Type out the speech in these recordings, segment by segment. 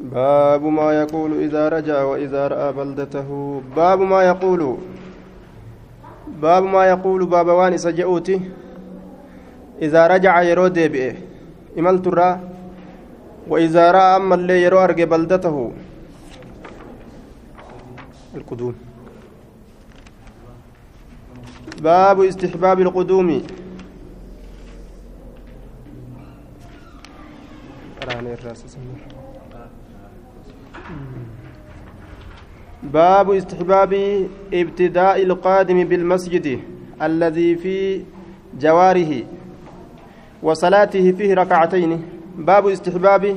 باب ما يقول إذا رجع وإذا رأى بلدته. باب ما يقول. باب ما يقول باب وان سجئوتي إذا رجع يرو ديبئه إملت الرا. وإذا رأى أما اللي يرو أرقى بلدته. القدوم. باب استحباب القدوم. باب استحباب ابتداء القادم بالمسجد الذي في جواره وصلاته فيه ركعتين باب استحباب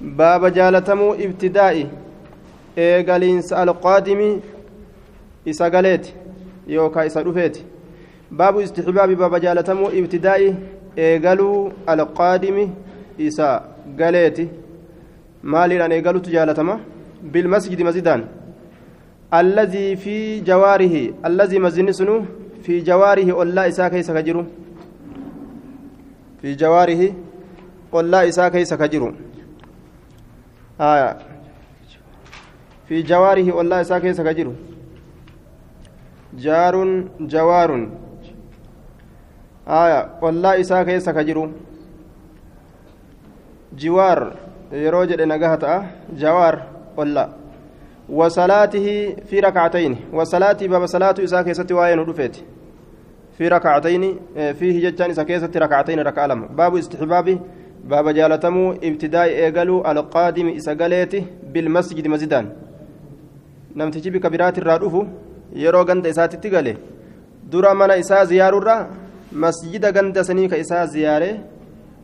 باب جالتمو ابتداء isa galeeti yookaan isa dhufeeti baabu istixbaabi baaba jaalatamuu ibtidaa'i eegaluu alqaadimi isa galeeti maaliidhaan eegaluutu jaalatama bilmasjidi masjidaan allazii fi jawaarihi allazii masjidni sunu fi jawaarihi ollaa isaa keessa ka jiru fi jawaarihi ollaa isaa keessa ka jiru في جواره والله إساء كيس كجرو جار جوار آية والله إساء كيس كجرو جوار يروجد نجاهة جوار والله وصلاته في ركعتين وصلاته باب صلاة إساء كيس وين رفيت في ركعتين فيه جتان إساء كيس ركعتين ركع لم باب استحباب باب جالتمو ابتداء إيقالو القادم إساء بالمسجد biraatirraa dhufu yeroo ganda isaatitti gale dura mana isaa ziyaarurraa masjida ganda sanii ka isaa ziyaare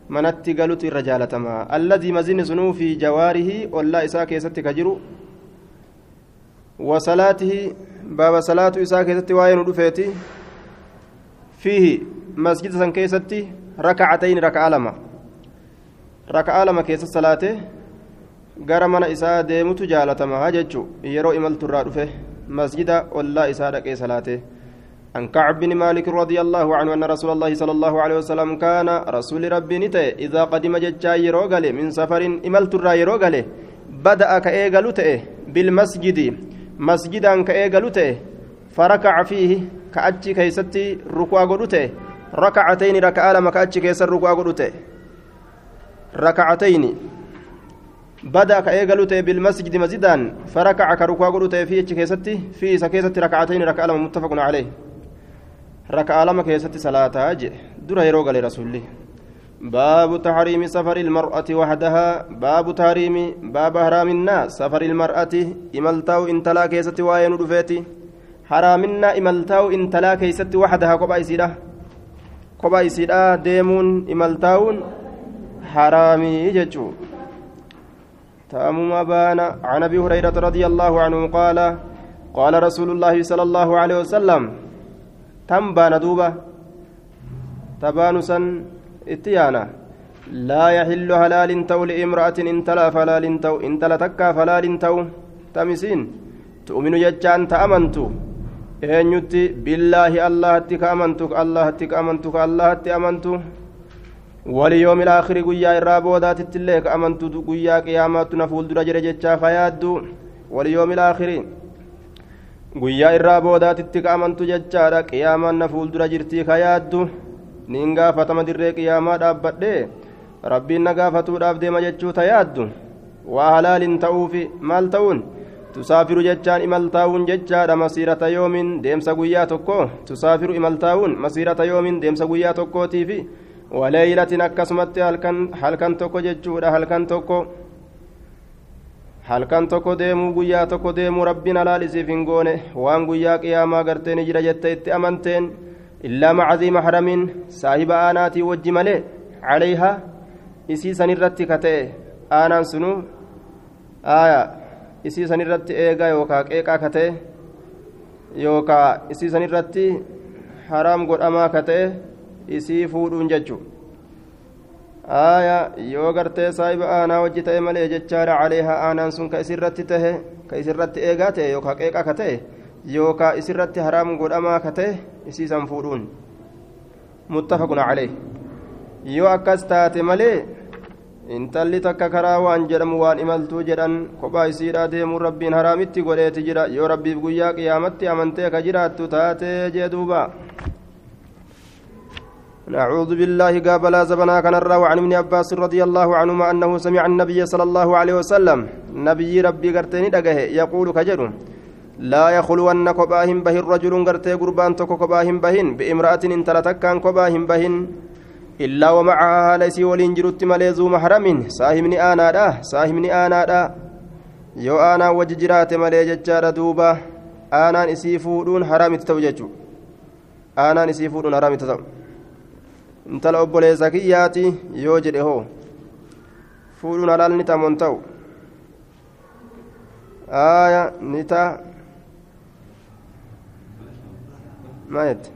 manatti galutu irra jaalatama alladii mazini sunuu fi jawaarihi ollaa isaa keessatti ka jiru baaba salaatu isaa keessatti waa'ee nu dhufeeti fiihi masjida san keessatti rakacatayn raka'a lama raka'a lama keessa salaate gara mana isaa deemutu jaalatamaa jechu yeroo imalturraa dhufe masjida ollaa isaa dhaqee salaate عن كعب بن مالك رضي الله عنه أن رسول الله صلى الله عليه وسلم كان رسول ربي نتي إذا قدم ججا يروغل من سفر إملت الرا يروغل بدأ كأيغل بالمسجد مسجدا كأيغل فركع فيه كأتشي كيستي ركوع قلته ركعتين ركع لما كأتشي كيسر ركوع قلته ركعتين بدا كايغلو تي بالمسجد مسجدا فركع كركوا غلو تي في كيستي في سكيستي ركعتين ركع لما متفق عليه ركع لما كيستي صلاه أجي در يرو غلي رسول باب تحريم سفر المرأة وحدها باب تحريم باب حرام الناس سفر المرأة إملتاو انتلا كيستي واين دفيتي حرامنا إملتاو انتلا كيستي وحدها كوبا يسيدا كوبا يسيدا ديمون إملتاون حرامي ججو تأمم بان عن أبي هريرة رضي الله عنه قال قال رسول الله صلى الله عليه وسلم تم بان دوبة. تبانسا itti yaana. Laa yaxillu halaaliin ta'u li'imra'atiin intalaaf halaaliin ta'u intala takkaaf halaaliin ta'u tamisiin. Tu'minu jechaan ta'amantu. Eenyutti? Billaahi allahatti ka'amantu allahatti ka'amantu allahatti amantu waliyyoom ilaakhiri guyyaa irraa boodaatitti illee ka'amantu guyyaa qiyaamaattu na fuuldura jira jechaa fayaaddu. Waliyyoom ilaakhiri guyyaa irraa boodaatitti ka'amantu jechaadha qiyaamaan na fuuldura jirtii kayaaddu. Niin gaafatama dirree qiyaamaa dhaabbadhe? Rabbiin na gaafatuudhaaf deema jechuu ta yaaddu? Waa halaaliin ta'uufi maal ta'uun? Tusaafiru jechaan imaltaa'uun jechaadha masiirata yoomin deemsa guyyaa tokko. Tusaafiru imaltaa'uun masiirata yoomin deemsa guyyaa tokkootiifi waleeylatin akkasumatti halkan tokko jechuudha halkan tokko. Halkan tokko deemuu guyyaa tokko deemuu rabbiin halaal isiif hin goone. Waan guyyaa qiyaamaa gartee jira jette itti amanteen illaa macazii maxramiin saahiba aanaatii wajji malee calayhaa isii san irratti ka ta'e aanaan sunu aya isii san irratti eegaa yookaa qeeqaa ka ta'e yookaa isii san irratti haraam godhamaa ka ta'e isii fuudhuun jechuun aayaa yoo gartee saahiba aanaa wajji ta'e malee jechaadha caleehaa aanaan sun ka isirratti tahe ka isirratti eegaa ta'e yookaan qeeqaa ka ta'e yookaan isirratti haraam godhamaa ka ta'e isiisan fuudhuun muttafaquna calee yoo akkas taate malee intalli takka karaa waan jedhamu waan imaltuu jedhan kophaa isiidhaa deemuun rabbiin haraamitti godheeti jira yoo rabbiif guyyaa qiyaamatti amantee ka jiraattu taatee jee duuba نعوذ بالله قاب لا زبنا كان وعن ابن عباس رضي الله عنهما أنه سمع النبي صلى الله عليه وسلم نبي ربي قرتني دقه يقول كجر لا يخلون كباهم به الرجل قرتي قربان تكو كباهم بهن بإمرأة إن تلتكان كباهم بهن. إلا ومعها ليس ولين جرت مليزو محرم ساهمني آنا دا ساهمني آنا دا. يو آنا وججرات ملي ججار دوبا. آنان إسي فودون حرام تتوججو آنان إسي فودون حرام intala obboleessa kiyyaati yoo jedhe hoo fuudhuun halaal ni tamoon ta'u aaya taa maayette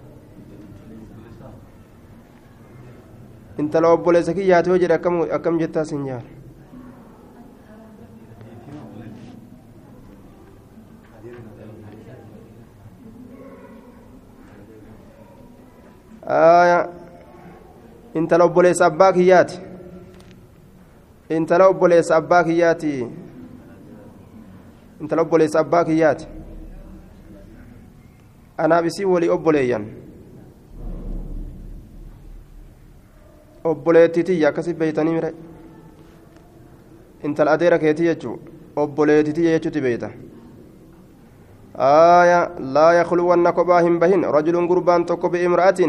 intala obboleessa kiyyaati yoo jedhe akkam akkam jettaa sin jaal intala obboleessa abbaa kiyyaati intala obboleessa abbaa kiyyaati intala obboleessa abbaa kiyyaati anaaf isii walii obboleeyyan obboleettitiyya akkasi beeytanii mire intala adeera keetii jechuu obboleettitiyya jechuuti beeyta آية لا يخلون كبا هم بهن رجل قربان تكو بامرأة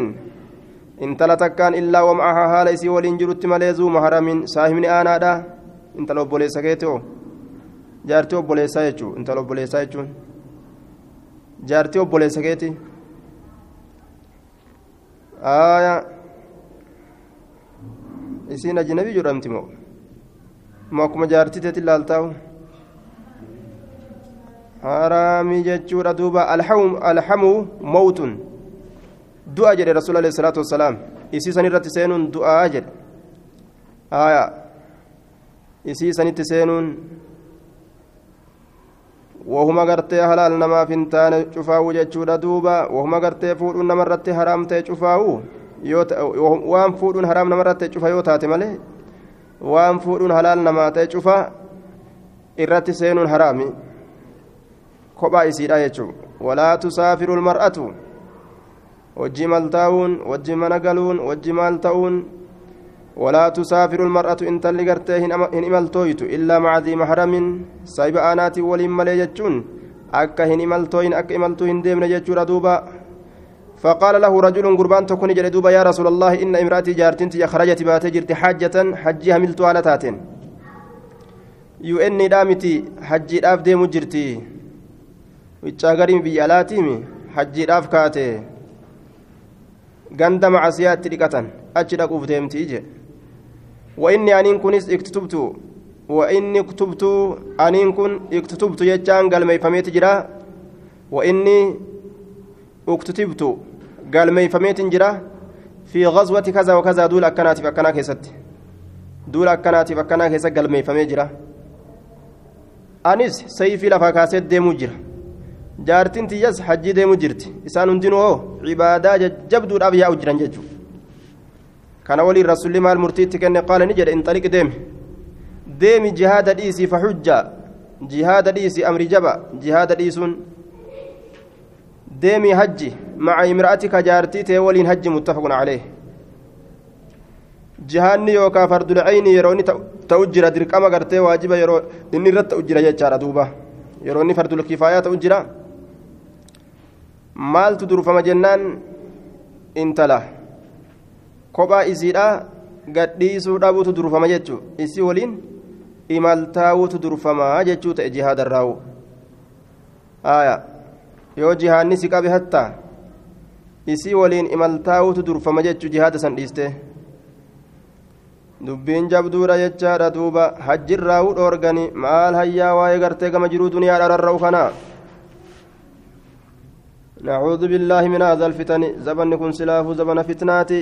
intala takkaan illaa wamcahaa haala isii waliin jirutti malee zuuma haramin saahibni aanaadha intala obboleessa keeti oo jaartii obboleessaa jechuu intala obboleessaa jechuun jaartii obboleessa keeti aaya isiin ajnabii jedhamti moo moo akkuma jaartii teeti ilaaltaa'u haraamii jechuudha duuba alhamuu mawtun du'a jedhe rasuul alayhi salaatu wassalaam isii san irratti seenuun du'aa jedhe haya isii sanitti seenuun gartee halaal namaaf hin taane cufaa'uu jechuudha duuba wahuma gartee fuudhuun namarratti haraam ta'e cufaa'uu waan fuudhuun haraam namarratti cufa yoo taate malee waan fuudhuun halaal namaa ta'e cufa irratti seenuun haraami kophaa isiidha jechuudha walaa tusaafiru lmar'atu wajji maal taa'uun wajji mana galuun wajji maal ta'uun ولا تسافر المرأة إن تلقرتي هن إملتويت إلا مع ذي محرم. سايب آنات ولين ملي جتشون. أكا هن إملتوين أكا إملتوين ديمن جتشورا دوبا فقال له رجل قربان تكون جل دوبا يا رسول الله إن امرأتي جارتنتي خرجت باتي جرت حاجة حجها ملت على تاتين. يو دامتي حجي داف ديمو جرتي. ويتشاغرين بيالاتيمي حجي داف كاتي. macasiyaatti dhiqatan achi dhaquuf deemtii je وإني أنين كنس اكتتبت وإني اكتبت أنين كن اكتتبت يجان قال ما يفهميت جرا. وإني اكتتبت قال ما يفهميت جرا. في غزوة كذا وكذا دول أكنات فكنا كيست دول أكنات فكنا كيست قال ما يفهمي جرا. أنيس سيفي لفاكاسيت ديمو جرا. jaartiin tiyyas hajjii deemu jirti kana waliin rasuulli maal murtiitti kenne qaala ni jedhe inxaliq deemi deemi jihaada dhiisii faxujja jihaada dhiisii amri jaba jihaada dhiisuun deemi hajji maca imra'atika jaartii tee waliin hajji muttafaqun calee jihaanni yookaan fardulcayni yeroo inni ta'u jira dirqama gartee waajiba yeroo inni irratti ta'u jira jechaadha duuba yeroo inni fardul kifaayaa ta'u jira maaltu durfama jennaan intala kophaa isiidha gadhiisuu dhabuutu durfama jechuu isii waliin imaltaa'uutu durfamaa jechuu ta'e jihaadarraa'u aya yoo jihaanni si qabe hatta isii waliin imaltaa'uutu durfama jechuu jihaada san dhiiste dubbiin jabduudha jechaadha duuba hajjirraa'uu dhoorgani maal hayyaa waa'ee gartee gama jiruu duniyaadha rarra'u kanaa نعوذ بالله من هذا الفتن زبن كن سلاف زبن فتناتي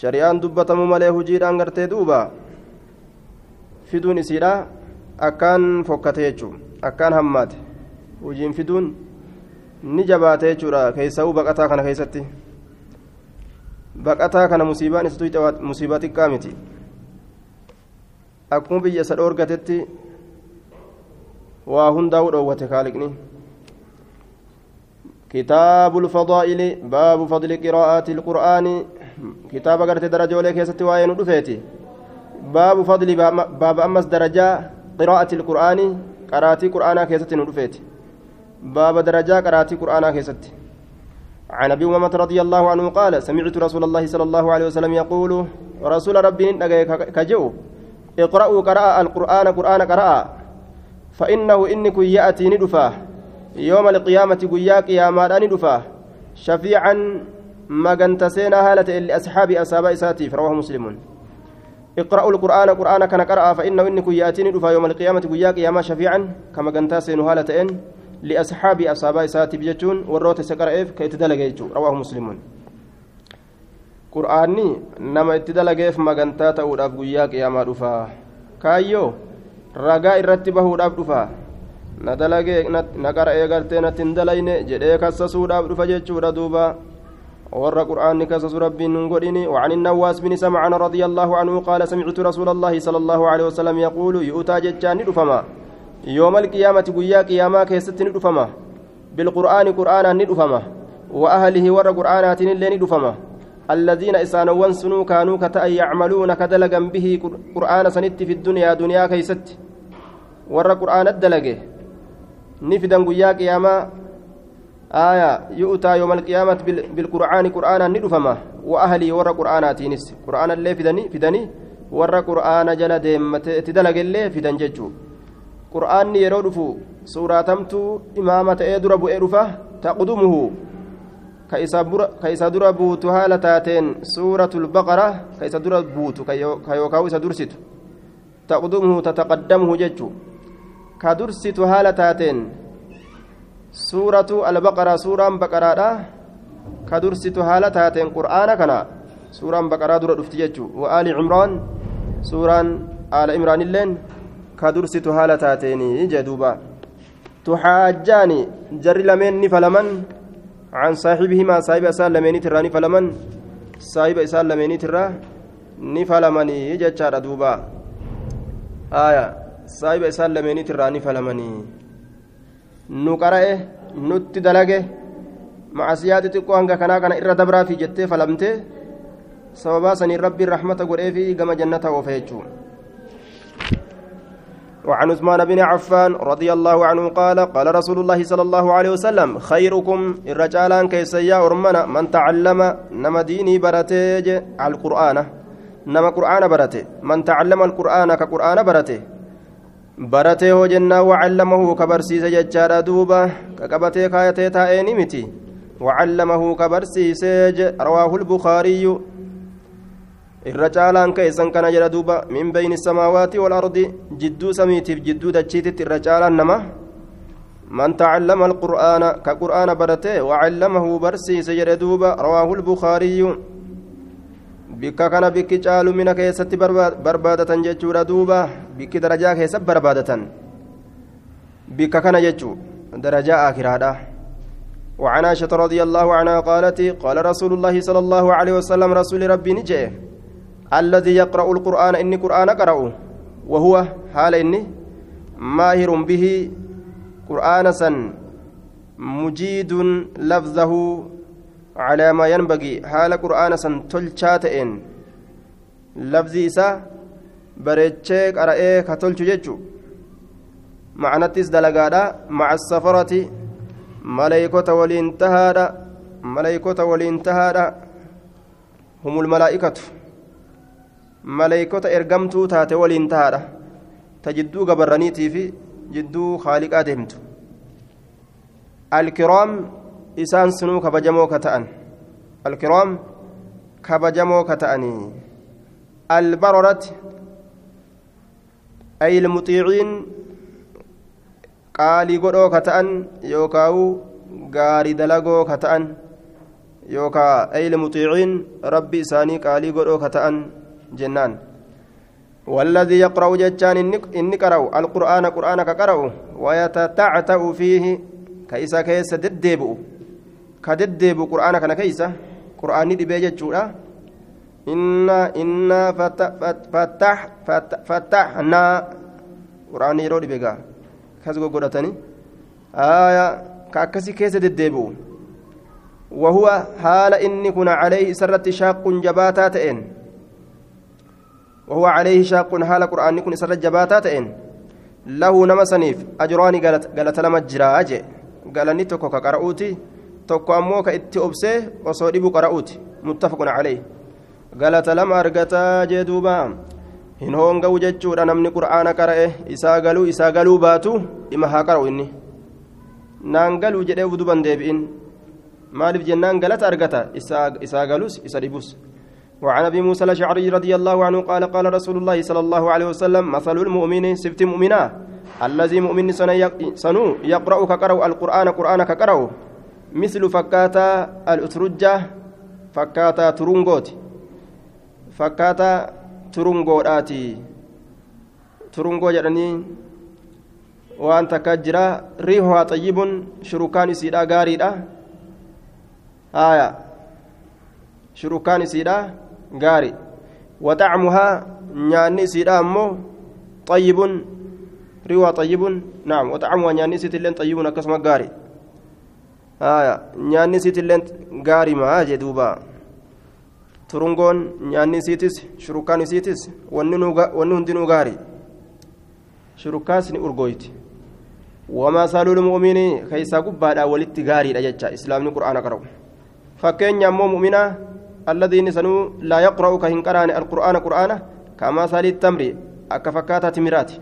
shari'aan dubbatamu malee hujiidhaan gartee duuba. Fiduun isiidha. Akkaan fokkate jechuun akkaan hammaate. Hujiin fiduun ni jabaate jechuudha. Keessa'uu baqataa kana keessatti. Baqataa kana musiibaan isa musiibaa xiqqaa miti. Akkuma biyya isa dhoorgatetti waa hundaa'uu dhoowwate kaaliqni. كتاب الفضائل باب فضل قراءة القرآن. كتاب قرأت درجة وليك يستي وين باب فضل باب أمس درجة قراءة القرآن قراءة قرآن كيستي ندفيتي باب درجة قراءة قرآن كيستي عن أبي أمامة رضي الله عنه قال سمعت رسول الله صلى الله عليه وسلم يقول رسول ربي كجو اقرأوا قراءة القرآن قرآن قراءة فإنه إنك يأتي ندفاه يوم القيامة قياك يا مالان دفاه شفيعا ما كنت سينا هالة لأصحاب أصحاب إساتي رواه مسلم. اقرأوا القرآن قرآن كان قرأ فإنه إنك يأتيني دفا يوم القيامة قياك يا ما شفيعا كما كنت سينا هالة إن لأصحاب أصحاب إساتي بجتون والروت سكرئف كي تدلق رواه مسلم. qur'aanni nama itti dalageef magantaa ta'uudhaaf guyyaa qiyaamaa dhufaa kaayyoo ragaa irratti bahuudhaaf dhufaa na dalagee na qara eegartee natti hin dalayne jedhee kassasuudhaaf dhufa jechuudha duuba. ور قرآن كسس ربي نقولني وعن النواس بن سمعان رضي الله عنه قال سمعت رسول الله صلى الله عليه وسلم يقول يؤتى جتان ندفما يوم القيامة قيا قياما كيست ندفما بالقرآن قرآنا ندفما وأهله ور قرآنات اللي ندفما الذين إسانوان سنو كانوا كتأ يعملون كدلقا به قرآن سنت في الدنيا دنيا كيست ور قرآن الدلقه نفدا قيا قياما آية يؤتى يوم القيامة بالقرآن قرآنا ندفما وأهلي ور قرآناتينس قرآن اللي فدني فدني ور قرآن جل ديمت تدلق اللي فدن ججو قرآن يرودف سورة تمتو إمامة إدر أبو إرفة تقدمه كيسا در بوت هالة تاتين سورة البقرة كيسا در بوت كيوكاو إسا درست تقدمه تتقدمه ججو كدرست هالة تاتين. سورة البقرة سورة بقرة كدرست هالة تاتين قرآن كنا. سورة بقرة در دفت ججو وآل عمران سورة آل عمران اللين. كدرست هالة تاتين جدوبا تحاجاني جر لمن فلمن عن صاحبهما صاحب أسال لمن تراني فلمن صاحب أسال لمن ترى نفلمني دوبا. آية. Saahiba isaan lameeniit irraa ni falamanii nu qara'e nutti dalage macasiyaa xixiqqoo hanga kanaa kana irra dabraafi jettee falamte sababaa saniin rabbiin rahmata godheefi gama jannata oofe jechuu وعن عثمان بن عفان رضي الله عنه قال قال رسول الله صلى الله عليه وسلم خيركم الرجالان كيسيا أرمنا من تعلم نما ديني برتي القرآن نما قرآن برتي من تعلم القرآن كقرآن برتي baratee hoo jennaa wacallamahu ka barsiise jechaadha duuba ka qabatee kaayatee taa'ee ni miti wacallamahu ka barsiisee rawaahu lbukaariyyu irra caalaan keessan kana jedha duuba min bayni samaawaati walardi jidduu samiitiif jidduu dachiititti irra caalaan nama من تعلم القرآن كقرآن برته وعلمه برسيس جد دوبا رواه البخاري bikka kana bikki caalumina keessatti barbaadatan jechuudha duuba bikki darajaa keessatti barbaadatan bikka kana jechuu darajaa akiraadha وعن عائشة رضي الله عنها قالت قال رسول الله صلى الله عليه وسلم رسول ربي نجي الذي يقرأ القرآن إني قرآن قرأ وهو حال إني ماهر به قرآن سن مجيد لفظه على ما ينبغي. حال قرآن سن تلشاتئن لفظي إسا بريتشي قرأيه كتلش ججو معناتيس دلقادا مع السفرة. ملائكة والانتهادا ملائكة والانتهادا هم الملائكة. ملائكة إرقمتو تاتي والانتهادا تجدو قبرانيتي في جدو خالقا دهمتو الكرام isaan sunuu kabajamoo ka ta'an alkiraam kabajamoo ka ta'anii albararati ay ilmuxiiciin qaalii godhoo ka ta'an yookaawu gaarii dalagoo ka ta'an yookaa ay ilmuxiiciin rabbi isaanii qaalii godhoo ka ta'an jennaan والذي يقرأ جتان إني قرأ القرآن قرآن كقرأ ويتتعتأ فيه كيسا كيس دديبؤ ka deddeebu qur'aana kana keeysa qur'aanni dhibee jechuudha. إنا إنا فتح فتحنا قرآن يرود بقى كذا قرأتني آية كأكسي كيسة الدبو وهو حال إني كنا عليه سرت شاق جباتا تئن وهو عليه شاق حال قرآن كن سرت جباتا تئن له نمسنيف أجراني قالت قالت لما جراجي قالني تكو كقرأوتي tokko ammoo ka itti obsee osoo dhibu qara'uuti muttafaqun calayh galata lama argataa jee duuba hin hoonga'u jechuudha namni qur'aana qara'e isaa galuu isaa galuu baatu dhima haa qara'u inni naan galuu jedhee uduban deebi'in maaliif jennaan galata argata isaa galus isa dhibus وعن ابي موسى الاشعري رضي الله عنه قال قال رسول الله صلى الله عليه وسلم مثل المؤمن سفت مؤمنا الذي مؤمن سنو يقرأ كقرأ القرآن قرآن كقرأ fakkaataa al-uturujjaa fakkaataa turungooti fakkaataa turungoodhaati turungoo jedhanii waan takka jira riihuhaa xayyibun shurukaan isiidha gaariidha haya shurukaan isiidha gaari waxacmuhaa nyaanni isiidha ammoo xayyibun riihuhaa xayyibun naam waxacmuhaa nyaanni isiitilleen xayyibun akkasuma gaari nyaanni isiitillee gaarimaa jee duuba? Turungoon nyaanni isiitis shurukaan isiitis wanni hundinuu gaari shurukaasni urgooyti wamaa saalul mu'minii keeysaa gubbaadhaa walitti gaariidha jecha islaamni qur'aana qara'u. Fakkeenya ammoo mu'minaa alladhiin sanuu laa yaqra'u ka hin qaraane alqur'aana qur'aana kamaa saalii tamri akka fakkaataa timiraati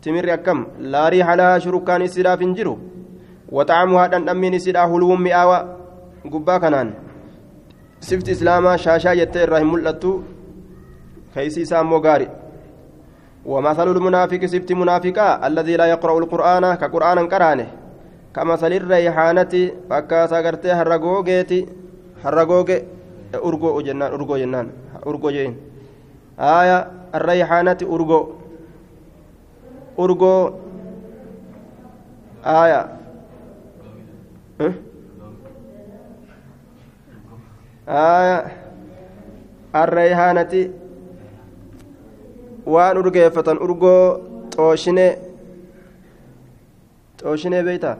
timirri akkam? Laarii halaa shurukaan isiidhaaf hin jiru وطعمها دندمين سيدا هلو مئاوى قبا كنان. سفت إسلاما شاشا يتي الرحم ملتو كيسي سامو غاري. ومثل المنافق سفت منافقا الذي لا يقرأ القرآن كقرآن قرانه كمثل الريحانة فكاسا غرتي هرغوغيتي هرغوغي أرغو جنان أرغو جنان أرغو جين. آية الريحانة أرغو أرغو آية arreeyhaanati waan urgeeffatan urgoo xooshinee xooshinee beeyta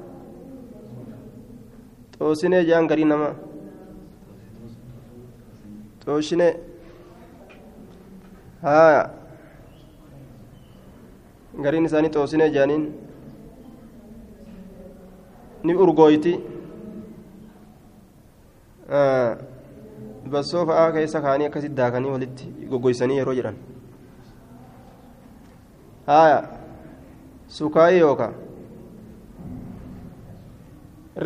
xooshinee jaan garii nama xooshinee haya gariin isaanii xooshinee jaaniin ni urgooyti bassoo fa'aa keessa kaanii akkasitti daakanii walitti goggoysanii yeroo jedhan haya sukaayii yookaa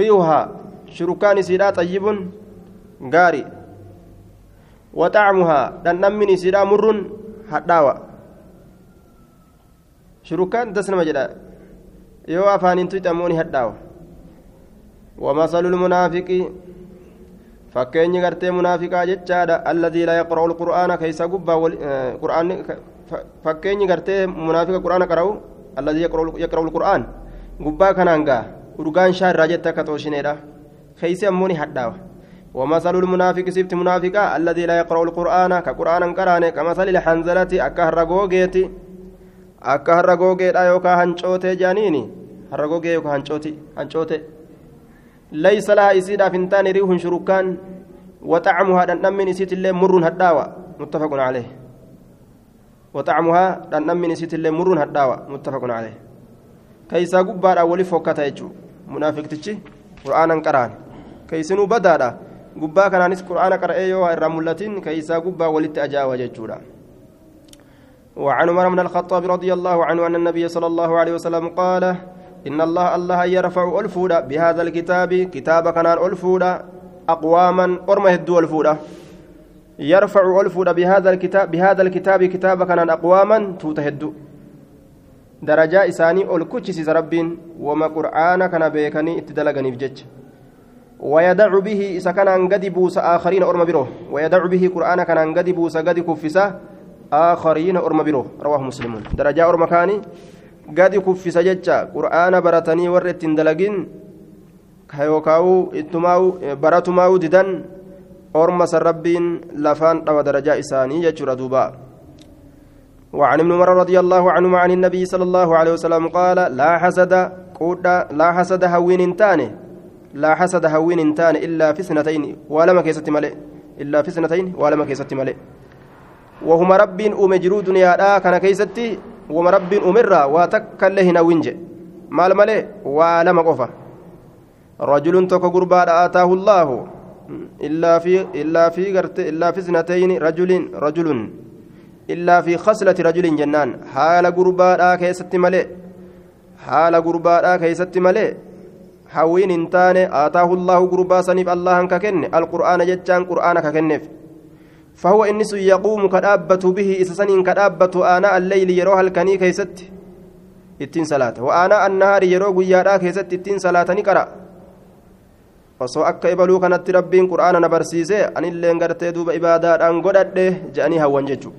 riiwhaa shurukaan isiidhaa xayyibun gaari waxacmuhaa dhandhammin isiidhaa murrun hadhaawa shurukaan das nama jedha yoo afaaniin tuyxe ammoo ni hadhaawa ومثل المنافق فكيني غرتي منافقا جتشادا الذي لا يقرأ القرآن كيسا قبا قرآن فكيني غرتي منافق القرآن قرأو الذي يقرأ, يقرأ القرآن قبا كنانغا urgaan shaarraa jette akka xooshineedha keeysi ammooni hadhaawa ومثل المنافق سبت منافقا الذي لا يقرأ القرآن كقرآن قرآن كمثل الحنزلة أكا هرقوغيتي أكا هرقوغيت أيوكا هنشوتي جانيني هرقوغي يوكا هنشوتي هنشوتي ليس لها إسيدا فنتان ريح شركان وطعمها دنم من إسيت الله مر هداوة. متفق عليه. وطعمها دنم من إسيت الله مر هداوة. متفق عليه. كيسا قبار أولي فوكتا يجو منافق تجي؟ قرآنا قرآن. كيسنو بدادا. gubbaa kanaanis qur'aana qara'ee yoo irraa mul'atin keeysaa gubbaa walitti ajaa'iba jechuudha وعن عمر بن الخطاب رضي الله عنه أن النبي صلى الله عليه وسلم قال إن الله الله يرفع ألفودا بهذا الكتاب. كتاب كان ألفودا. أقواما أرمى هدو ألفودا. يرفع ألفودا بهذا الكتاب بهذا الكتاب. كتاب كان أقواما توتهدو درجة إساني ألكوتشيس ربين. وما قرآن كان بيكني اتدلقني بجج. ويدع به إذا كان قد بوس آخرين أرمى بروه. ويدع به قرآن كان قد بوس قد كفسه آخرين أرمى بروه. رواه مسلم. درجة كاني. Gadi kuffisa jecha qur'aana baratanii warra ittiin dalagin baratumaa'u didan orma san rabbiin lafaan dhawa darajaa isaanii jechuudha duuba. وعن ابن عمر رضي الله عنهما عن النبي صلى الله عليه وسلم قال لا حسد قودا لا حسد هوين انتاني لا حسد هوين انتاني إلا في سنتين ولما كيست إلا في سنتين ولما كيست وهما رب أمجرو دنيا لا كان كيستي وما رب أمرا وتكله نوينج مال ملئ ولما قفا. رجل تك قربا آتاه الله. إلا في إلا في إلا في سنتين رجل رجل. إلا في خصلة رجل جنان. حال قربا كيست ملئ حال قربا كيست ملئ حوين انتان آتاه الله قربا سنف الله ككن القرآن جتان قرآن ككنف فهو إنس يقوم كدابة به إسسن كدابة آناء الليل يروها الكني كيست wa'aanaa annahaari yeroo guyyaadhaa keessatti ittiin salaatanii qara osoo akka ibaluu kanatti rabbiin qur'aana na barsiise anilleen gartee duuba ibaadaadhaan godhadhe je'anii hawwan jechuudha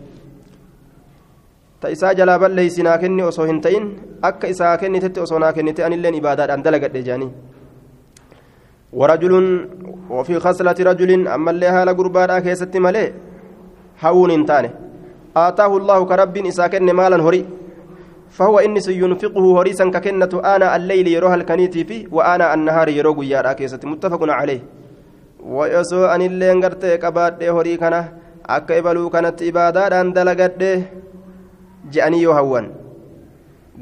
ta isaa jalaa balleeysi naa kenni osoo hin ta'in akka isaa kennitetti osoo naa kennite anilleen ibaadaadhaan dalagadhe je'anii ورجل وفي خصلة رجل أما اللي هال قربانا كيست ملي هون انتاني. آتاه الله كرب إساكن مالا هري فهو إنس ينفقه هريسا ككنة آنا الليل يروها الكنيتي في وآنا النهار يروق يارا كيست متفق عليه. ويسو أن اللي انقرت كباد هري كان akka ibaluu kanatti ibaadaadhaan dalagadhe je'anii yoo hawwan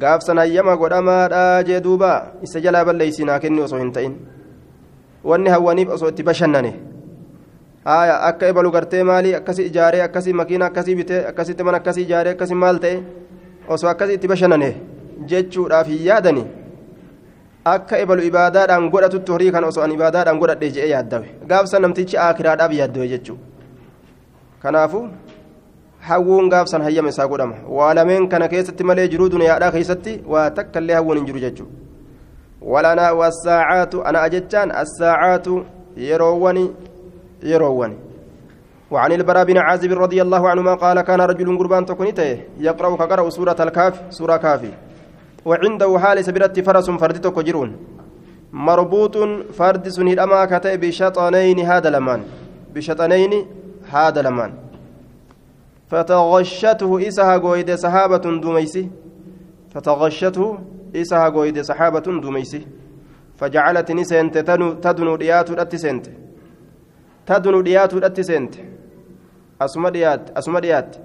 gaafsan hayyama godhamaadhaa jee duuba isa jalaa balleeysinaa kenni osoo hin ta'in wanni hawwaniif osoo itti bashannane haya akka ibalu gartee maalii akkasi ijaaree akkasi makiina akkasii bitee akkasitti mana akkasii ijaaree akkasi maal ta'e osoo akkasii itti bashannane jechuudhaaf yaadani akka ibalu ibaadaadhaan godhatutti horii kan osoo an ibaadaadhaan godhadhe je'ee yaaddawe gaafsan namtichi aakiraadhaaf yaaddawe jechuudha kanaafu hawwuun gaafsan hayyama isaa godhama waa lameen kana keessatti malee jiruu duniyaadhaa keessatti waa takka illee hawwuun hin jiru jechuudha ولنا والساعات أنا أجتان الساعات يرووني يرووني. وعن البراء بن عازب رضي الله عنهما قال كان رجل قربان تكونيته يقرأ كقرأ سورة الكاف سورة كافي وعنده حال سبرت فرس فردت كجرون مربوط فرد سنيد أما كتئ بشطنين هذا لمان بشطنين هذا لمان فتغشته إسها قويد سحابة دوميسي. فتغشته إسها قويد سحابة دوميسي فجعلت نسنت تدنو ديات الأتسنت تدنو ديات الأتسنت أسمى ديات أسمى ديات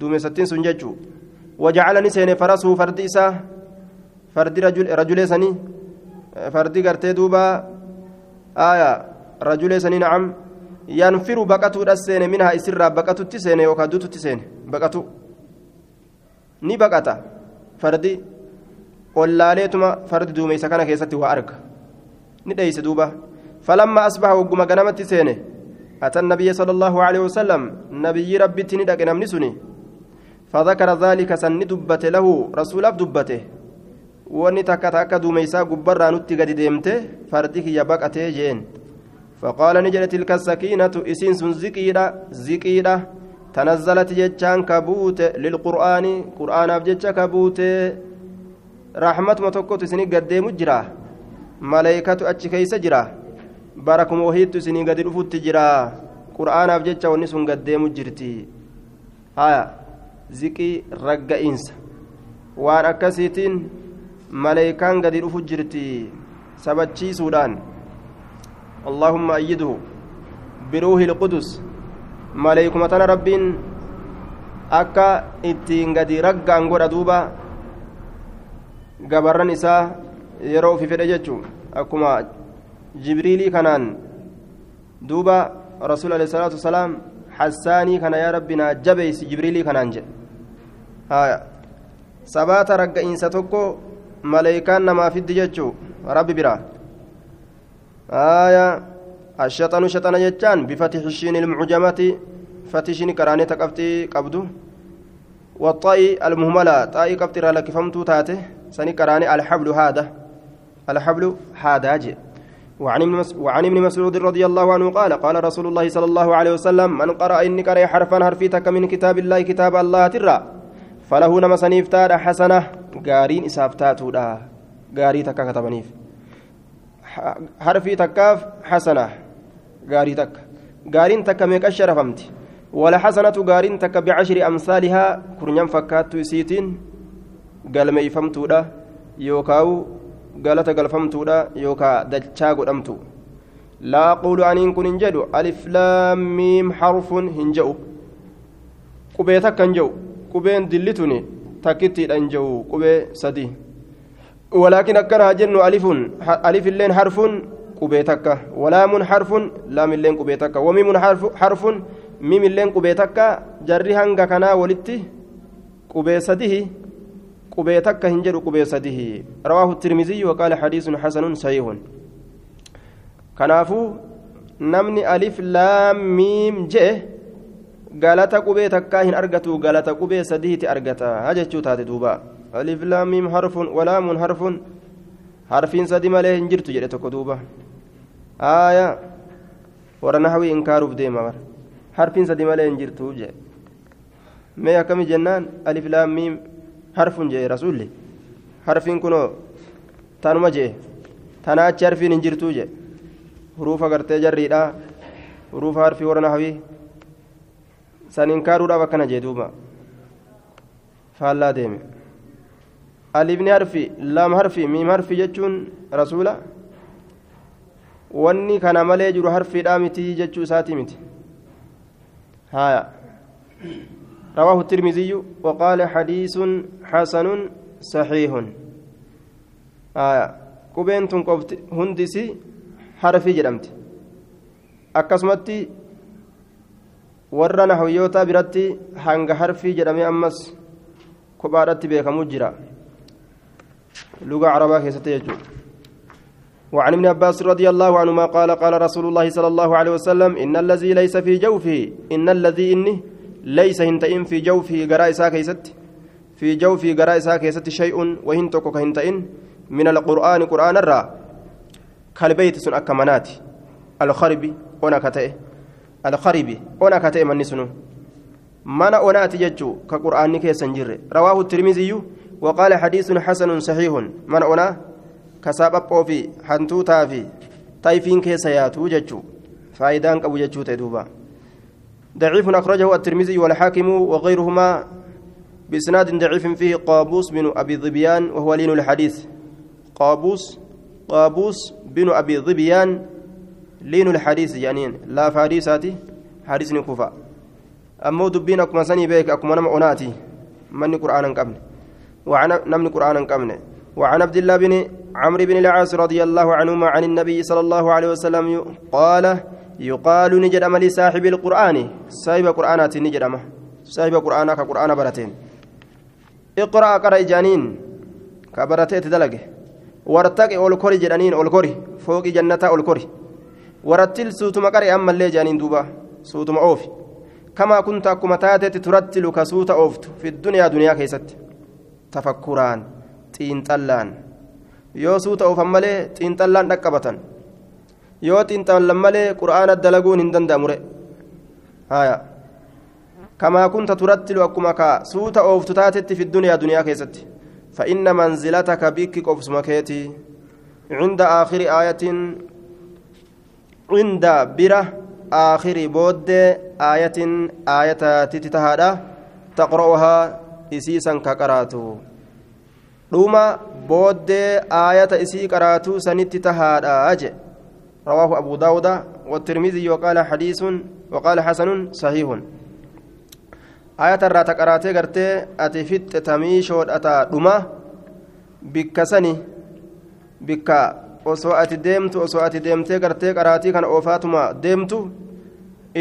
دوميستين سنججو وجعل نسين فرسه فرد إسا فرد رجل رجل سني فرد قرتي دوبا آية رجل سني نعم ينفر بقته السين منها إسر بقته تسين وكادوت تسين بقته ni baqata fardi ollaaleetuma fardi duumeysa kana keessatti waa arga. Ni dheeyse duuba. Falamma asbaha wagguma ganamatti seene. أتى النبي صلى الله عليه وسلم نبي ربي تني دق نمني سني فذكر ذلك سن دبته له رسول دبته وني تكا تكا دوميسا غبرا نتي قد ديمته فردك يا بقته جين فقال نجل تلك السكينة إسين سن زكيدة زكيدة تنزلت جتشان كبوت للقرآن قرآن أبجتش كبوت رحمة متوكوت سني قد مجرى ملائكة أتش كيس جرى باركم وهيت سني قد رفوت جرى قرآن أبجتش ونسون قد مجرتي هايا زكي رقئنس waan akkasiitiin maleeykaan gadi dhufu jirti sabachiisuudhaan allaahumma ayyiduhu biruuhi ilqudus maleeykuma tana rabbiin akka ittiin gadi ragga'an godha duuba gabarran isaa yeroo ufi fedhe jechuu akkuma jibriilii kanaan duuba rasuul alehi salaatu wasalaam hassaanii kana yaa rabbi naa jabeeysi jibriilii kanaan jedhe sabaata ragga'iinsa tokko maleeykaan namaa fiddi jechuu rabbi biraa aya الشيطان شيطان جتان بفتح الشين المعجمة فتشين كراني تقفتي والطاء المهملة. طاء قبتر لك فهمتو تاته. سني كراني الحبل هذا. الحبل هذا جي. وعن ابن مسعود رضي الله عنه قال قال رسول الله صلى الله عليه وسلم من قرأ إني قرأ حرفا حرفيتك من كتاب الله كتاب الله ترى. فله نما سنيفتاد حسنة. غارين إسافتاتو دا. غاري تكا كتبنيف حرفي تكاف حسنة. غاري تك. gaariin takka meeqa sharafamti والحسنة غارين تك بعشر أمثالها كرنيان فكاتو سيتين galmeeyfamtuudha yookaawu galata galfamtuudha yookaa dachaa godhamtu laa aquulu aniin kun hin jedhu alif laamiim harfun hin je'u qubee takka hin je'u qubeen dillituni takkittiidha hin je'u qubee sadii ولكن أكنها جن ألف ألف اللين حرف قبيتك ولام حرف لام اللين قبيتك وميم حرف حرف ميم اللين قبيتك جري هنگا كنا ولدتي قبي سديه قبي تك هنجر قبي سديه رواه الترمذي وقال حديث حسن صحيح كنافو نمني ألف لام ميم جه galata qubee takkaa hin argatu galata qubee sadiiti argata hajechuu taate duuba alif laamiim harfun walaamun harfun harfiin sadi malee hin jirtu jedhe tokko duuba aaya warra nahwii inkaaruuf deema bara harfiin sadi malee hin jirtu jee mee akkami jennaan alif laamiim harfun jee rasulli harfiin kunoo tanuma jee tanaa achi harfiin hin jirtuu jee huruufa gartee jarriidha huruufa harfii warra nahwii san inkaaruudhaaf akkana jee duuba faallaa deeme alifni harfi lam harfi miim harfi jechuun rasuula wanni kana malee jiru harfiidhaa miti jechuu isaatii miti haya رواه الترمذي وقال حديث حسن صحيح آية كوبين تنقفت هندسي حرفي جرمت أكسمتي warra nahwiyyoota biratti hanga harfii jedhamee ammas kophaadhatti beekamu jira luga carabaa keessatti jechuudha وعن ابن عباس رضي الله عنهما قال قال رسول الله صلى الله عليه وسلم إن الذي ليس في جوفه إن الذي إني ليس هنتئن في جوفه قراء كيست في جوفه قراء كيست شيء وهنتك كهنتئن من القرآن قرآن الرا كالبيت سن أكمنات الخرب ونكتئ الخرب أنا كتئ من سنو من أنات ججو كقرآن كيسن جر رواه الترمذي وقال حديث حسن صحيح من أنا كسبب في حنتوتا في طيفين كيسياتو ججو فايدان أبو ججو تدوبا ضعيف أخرجه الترمذي والحاكم وغيرهما بإسناد ضعيف فيه قابوس بن أبي ظبيان وهو لين الحديث قابوس قابوس بن أبي ظبيان لين الحديث يعني لا فاريساتي حديث نكوفا أمو دبين أكما سني بيك أكما نم أناتي من قرآنا قبل وعن نمن قرآنا قبل وعن عبد الله بن عمرو بن العاص رضي الله عنهما عن النبي صلى الله عليه وسلم قال يقال نجد أملي صاحب القرآن. صاحب قرآنات نجد أمه صاحب قرآنك قرآن برتين اقرأ قرأ جانين كبرتيت دلقه وارتقي أولكوري جرانين أولكوري. فوق جنة أولكوري. ورتل سوتما قرئ أما اللي جانين دوبا. سوتما أوفي. كما كنت أكما تاتت ترتل كسوت أوفت. في الدنيا دنيا كيست. تفكران. تين تلان. Yoo suuta oofan malee xiinxallaan dhaqqabatan yoo xiinxallan malee qura'aana dalaguun hin danda'amure haya kamaa kunta turattilu akkuma ka suuta ooftu taatetti fi duniyaa duniyaa keessatti فإن منزلتك بك قفص مكيتي عند آخر آية عند برة آخر بود آية آية تتهادى تقرأها إسيسا كقراتو دوما بود آية إسي قراتو سنت تهادى أجي رواه أبو داود والترمذي وقال حديث وقال حسن صحيح آية الرات قراتي قرتي أتي فت تميشود أتا دوما بكسني بكا osoo ati deemtu osoo ati deemtee gartee qaraatii kana oofaatuma deemtu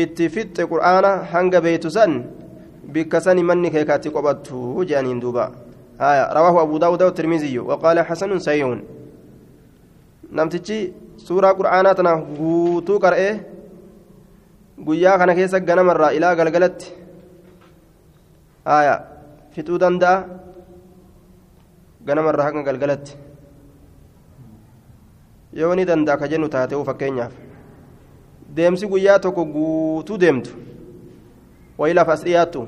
itti fixxe qur'aana hanga beeytu san bikka manni kee kaatti qophattu jedhaniin duuba haya rawaahu abuu daawuda tirmiziyyu waqaala xasanun sayyihun namtichi suuraa qur'aanaa tana guutuu qara'ee guyyaa kana keessa ganamarraa ilaa galgalatti haya fixuu danda'a ganamarraa hanga galgalatti yoo ni danda'a ka jennu taate'uu fakkeenyaaf deemsi guyyaa tokko guutuu deemtu wayi lafa as dhiyaattu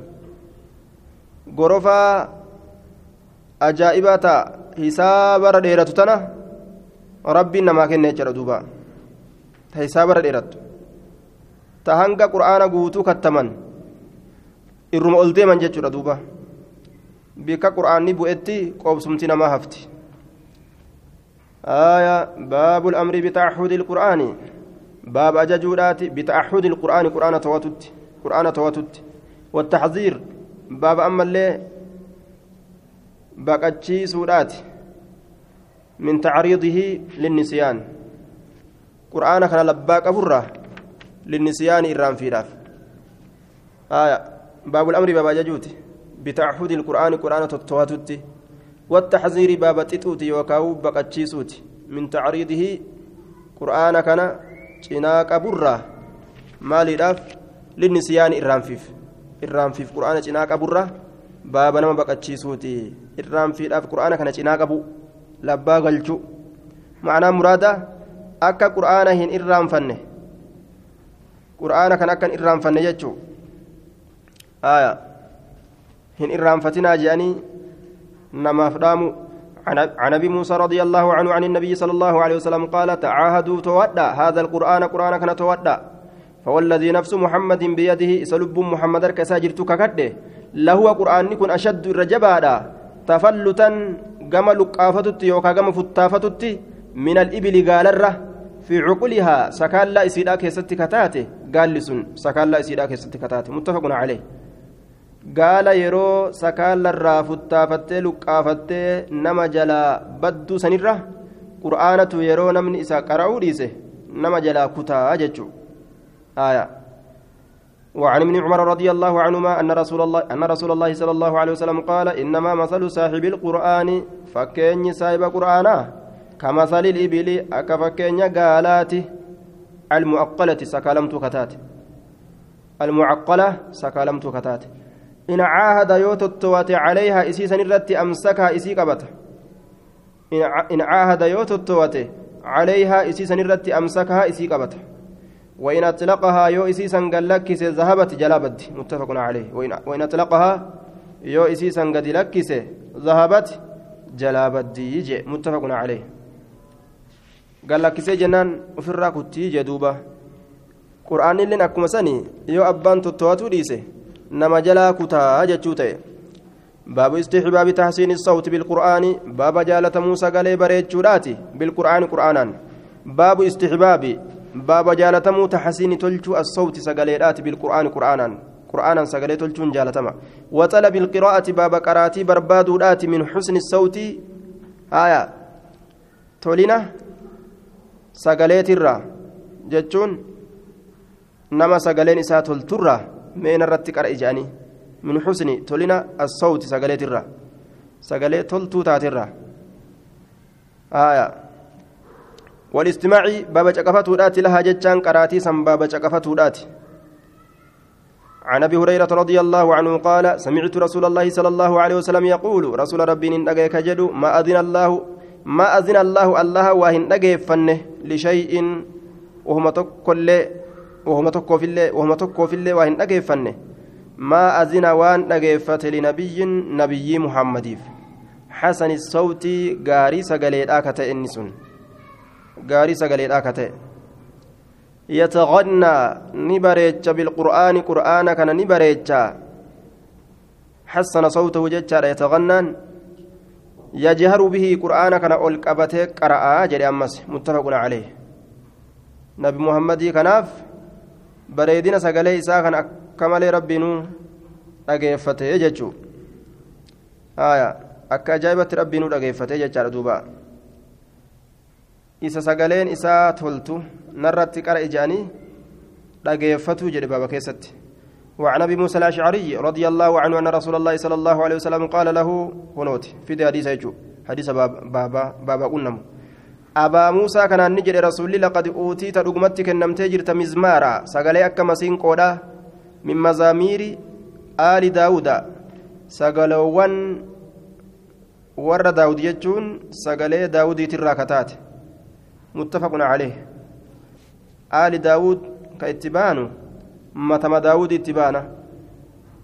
gorofaa ajaa'ibaa ta'a hisaabara dheeratu tana rabbiin namaa kenna jechuudha duuba ta hisaabara dheerattu ta hanga qur'aana guutuu kattaman irruma ol deeman jechuudha duuba bika qur'aanni bu'etti qoobsumti namaa hafti آية باب الأمر بتعهد القرآن باب أججودات بتعهد القرآن قرآن تواتت قرآن تواتت والتحذير باب أما اللي بقتشي سورات من تعريضه للنسيان قرآن كان لباك أبره للنسيان إرام في راف آية باب الأمر باب جوتي بتعهد القرآن قرآن تواتتي والتحذير باب تتوتي وكاو بقتشيسوتي من تعريضه قرآن كان cinaaqa burraa maaliidhaaf linnisiyaani irraanfiif irraanfiif qur'aana cinaaqa burraa baaba nama baqachiisuuti irraanfiidhaaf qur'aana kana cinaa qabu labbaa galchu ma'anaa muraada akka qur'aana hin irraanfanne qur'aana kan akkan irraanfanne jechuu hin irraanfatinaa je'anii namaaf dhaamu عن ابي موسى رضي الله عنه عن النبي صلى الله عليه وسلم قال تعاهدوا تودع هذا القران قران كان تودع فوالذي نفس محمد بيده سلب محمد كساجرت lahuwa qur'aanni kun ashaddu irra jabaadha. Tafallutan gama luqqaafatutti yookaan gama futtaafatutti minal al'ibili gaalarra fi cuqulihaa sakaallaa isiidhaa keessatti kataate. Gaalli sun sakaallaa isiidhaa keessatti kataate. Muttafaquna calee gaala yeroo sakaallarraa futtaafattee luqqaafattee nama jalaa badduu sanirra qur'aanatu yeroo namni isa qara'uu dhiise nama jalaa kutaa jechuudha. وعن ابن عمر رضي الله عنهما أن رسول الله أن رسول الله صلى الله عليه وسلم قال إنما مثل صاحب القرآن فكين صاحب قرآنا كمثل الإبل أكفكين قالات المعقلة سكالمت كتات. المعقلة سكالمت كتات. إن عاهد يوتوت عليها إسيسا نرت أمسكها إسي قبت إن عاهد يوتوت عليها إسيسا نرت أمسكها إسي قبت وإن أطلقها يو إسيسا قال لك ذهبت جلابت. متفق عليه. وإن, أطلقها يو إسيسا قد لك ذهبت جلابت. يجي متفق عليه. قال لك جنان وفي الراكوتي جدوبة قرآن اللي أكما سني يو أبان تتواتو ديسة. nama jalaa kutaa jechuu ta'e baabu istixbaabi tahsiini sawti bilqur'aani baaba jaalatamuu sagalee bareechuudhaati bilqur'aani qur'aanaan baabu istixbaabi baaba jaalatamuu tahsiini tolchuu assawti sagaleedhaati bilqur'aani qur'aanaan qur'aanaan sagalee tolchuun jaalatama waxalabi ilqiraa'ati baaba qaraatii barbaaduudhaati min xusni sawti haya tolina sagaleetirraa jechuun nama sagaleen isaa tolturraa meen irratti qara ija'anii min xusni tolina assawti sagaleetirra sagalee toltuu taatirra والاستماع باب شقفتودات لها جتان قراتي سم باب شقفتودات عن أبي هريرة رضي الله عنه قال سمعت رسول الله صلى الله عليه وسلم يقول رسول ربي نجيك جدو ما أذن الله ما أذن الله الله واهن نجيفنه لشيء وهم تكل وهما تكو في الله وهما تكو في الله وهن أجيفنه ما أذن وإن أجيفت لنبي نبي محمد. حسن الصوت غاري سجليت أكتا إنسون غاري سجليت أكتا يتغنى نبريتش بالقرآن قرآن كان نبريتش حسن صوته جتشار يتغنى يجهر به قرآن كان أولقبته قرأ جري أمس متفق عليه نبي محمد كناف bareedina sagalee isaa kan akka malee rabbiinuu dhageeffatee jechuun akka ajaa'ibatti rabbiinuu dhageeffatee jechaadha duuba. Isa sagaleen isaa toltu narratti qara ija'anii dhageeffatuu jedhe baaba keessatti وعن ابي موسى الاشعري رضي الله عنه ان رسول الله صلى الله عليه وسلم قال له هنوت في حديث حديث بابا بابا قلنا abaa muusaa kanaan ni jedhe rasuulli laqad uutiita dhugumatti kennamtee jirta mizmaara sagalee akka masiinqoodha min mazaamiiri aali daawuda sagaloowwan warra daawud jechuun sagalee daawudiitirraa kataate muttafaqun calee ka itti baanu matama daawud itti baana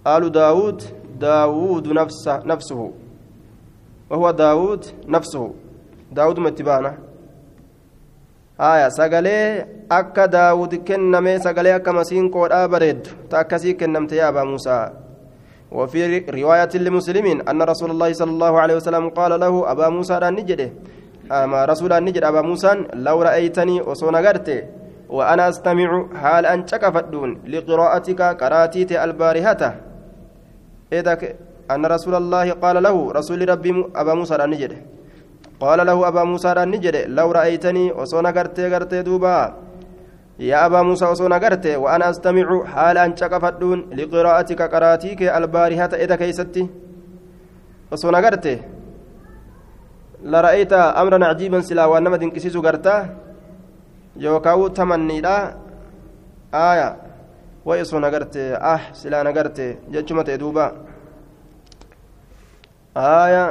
aalu daawud daawudu nafsuhu wahuwa daawud nafsuhu daawuduma itti baana haya sagalee akka daawud kenname sagalee akka masiinqoodhaa bareeddu ta akkasii kennamte yaa abaa muusaa وفي رواية لمسلم أن رسول الله صلى الله عليه وسلم قال له أبا موسى نجده أما رسول نجد أبا موسى لو رأيتني وصون غرتي وأنا أستمع حال أن فدون لقراءتك قراتيت البارهة. إذا أن رسول الله قال له رسول ربي أبا موسى نجده قال له أبا موسى نجده لو رأيتني وصون غرتي غرتي دوبا. يا أبا موسى وصون غرتي وأنا أستمع حال أن فدون لقراءتك قراتيك البارهة. إذا كيستي وصون غرتي. لرأيت أمرا عجيبا سلا وأنما دنكسيس غرتا. يوكاو تمنيدا آية. ويسو نغرت. آه سلا نغرت. جتشمة دوبا آية.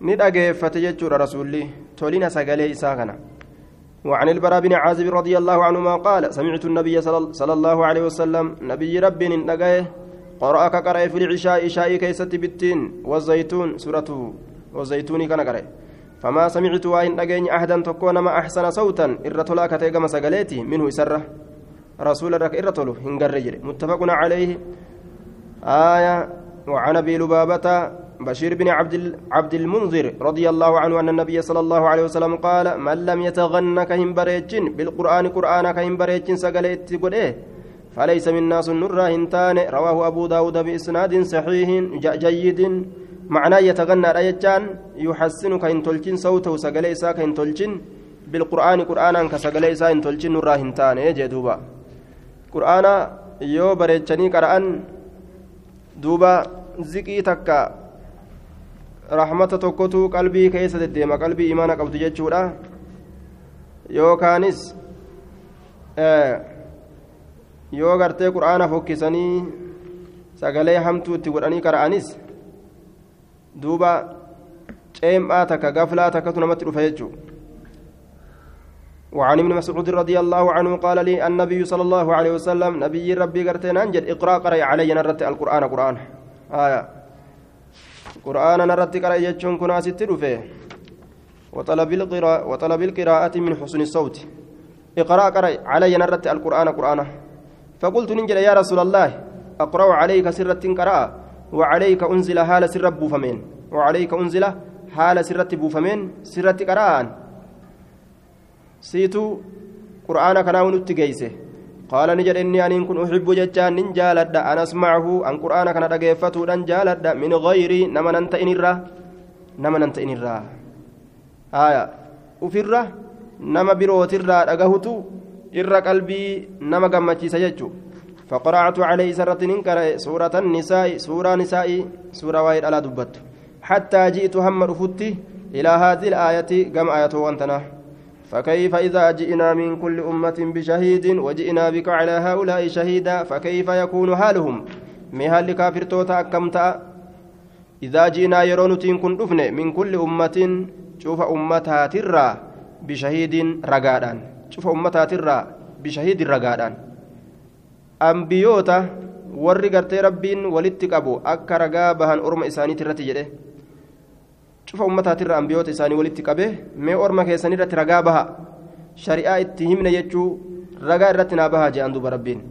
ندأجفت جتشور رسولي. تولينا سقالي إساقنا وعن البراء بن عازب رضي الله عنهما قال سمعت النبي صلى الله عليه وسلم نبي ربي نقاه قرأ كقرأ في العشاء عشاء كيست بالتين والزيتون سورته والزيتون كان قرأ فما سمعت وإن أجيني أحدا تكون ما أحسن صوتا. إرتلا كتيجا مسجلتي منه سرة رسول الله إرتلو هنجر متفق عليه. آية. وعن أبي لبابة بشير بن عبد عبد المنذر رضي الله عنه أن النبي صلى الله عليه وسلم قال من لم يتغنى كهم بريتشن. بالقرآن قرآن كهم بريتشن سجلت إيه فليس من ناس النور هنتان. رواه أبو داود بإسناد صحيح جيد. معناه يتغنى رأيتان يحسن كإن تلجن صوته سجل إسا كإن تلجن بالقرآن قرآنا كسجل إسا إن تلجن نور هنتان يجي دوبا قرآن يو بريتشني قرآن دوبا زكي تكا rahmata tokkotu qalbii keessa deddeema qalbii imaana qabdu jechuudha yookaanis yoo gartee qur'aana fokkisanii sagalee hamtuu itti godhanii qara'anis duuba ceem'aa takka gaflaa takkatu namatti dhufa jechuudha. وعن ابن مسعود رضي الله عنه قال لي النبي صلى الله عليه وسلم نبي ربي قرتين أنجل اقرأ قرأ علي نرت القرآن قرآن. آية. قرآن نرت قرأ يجون كنا ست رفه وطلب القراءة وطلب القراءة من حسن الصوت. اقرأ قرأ علي نرت القرآن قرآن. فقلت ننجل يا رسول الله أقرأ عليك سرة قراء وعليك أنزل هال سر بوفمين. وعليك أنزل هال سرة بوفمين. سرة قراءة سيتو قرآن كنا ونت جيسه. قال نجد إني أن كن أحب جتان جالد أن أسمعه. أن قرآن كان رجيفته نن جالد من غيري نما ننت إنرا نما ننت إنرا آية. وفرة نما بروت الرا. رجهته إر قلبي نما قمتي سججو. فقرأت عليه سرة ننكر سورة النساء سورة نساء سورة واحد على دبت. حتى جئت هم رفتي إلى هذه الآية كم آية وأنتنا؟ فكيف إذا جئنا من كل أمة بشهيد وجئنا بك على هؤلاء شهيدا فكيف يكون حالهم؟ مهال كافر توتا كمتا إذا جئنا يرون كن دفن من كل أمة شوف أمتها ترى بشهيد رقادا شوف أمتها ترى بشهيد رقادا أنبيوتا warri gartee rabbiin walitti qabu akka ragaa bahan orma isaaniitti irratti jedhe cufa ummataatirra ambiyoota isaanii walitti qabe mee orma keessan irratti ragaa baha shari'aa itti himne jechuu ragaa irratti naa bahaa jedhan duba rabbiin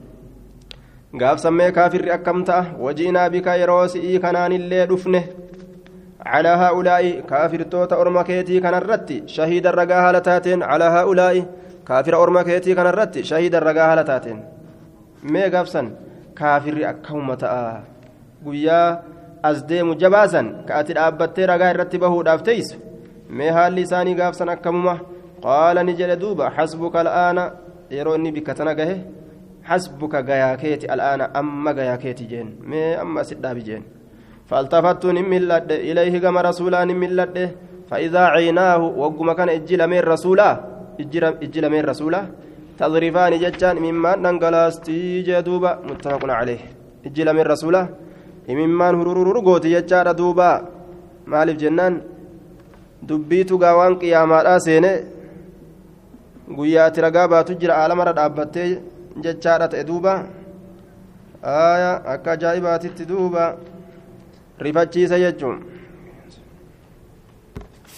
gaafsammee kaafirri akkam ta'a wajiinaa bika yeroo si'ii kanaanillee dhufne haa'ulaa'i kaafirtoota orma keetii kanarratti shahiida ragaa haala taateen calaa haa'ulaa'i kaafira orma keetii kanarratti shahiida ragaa haala taateen mee gaafsan kaafirri akkuma ta'a guyyaa as deemu jabaasan ka ati dhaabbattee ragaa irratti bahuudhaaf teeysu mee haalli isaanii gaafsan akkamuma qaala ni jedhe duuba xasbuka al'aana yeroo inni bikka tana gahe xasbuka gayaa keeti al'aana amma gayaa keeti jeen mee amma asit dhaabi jeen فالتفت نملد إليه كما رسولا نملد فإذا عيناه وقم كان إجل من رسولا إجل من رسولا تضرفان ججان مما ننقلاستي جدوبا متفق عليه إجل من رسولا imimmaan hurururu gooti jechaadha duuba maaliif jennaan dubbiitu gaawaan qiyaamaadhaa seene guyyaati ragaa baatu jira aalamarra dhaabbattee jechaadha ta'e duuba aya akka ajaa'ibaatitti duuba rifachiisa jechuun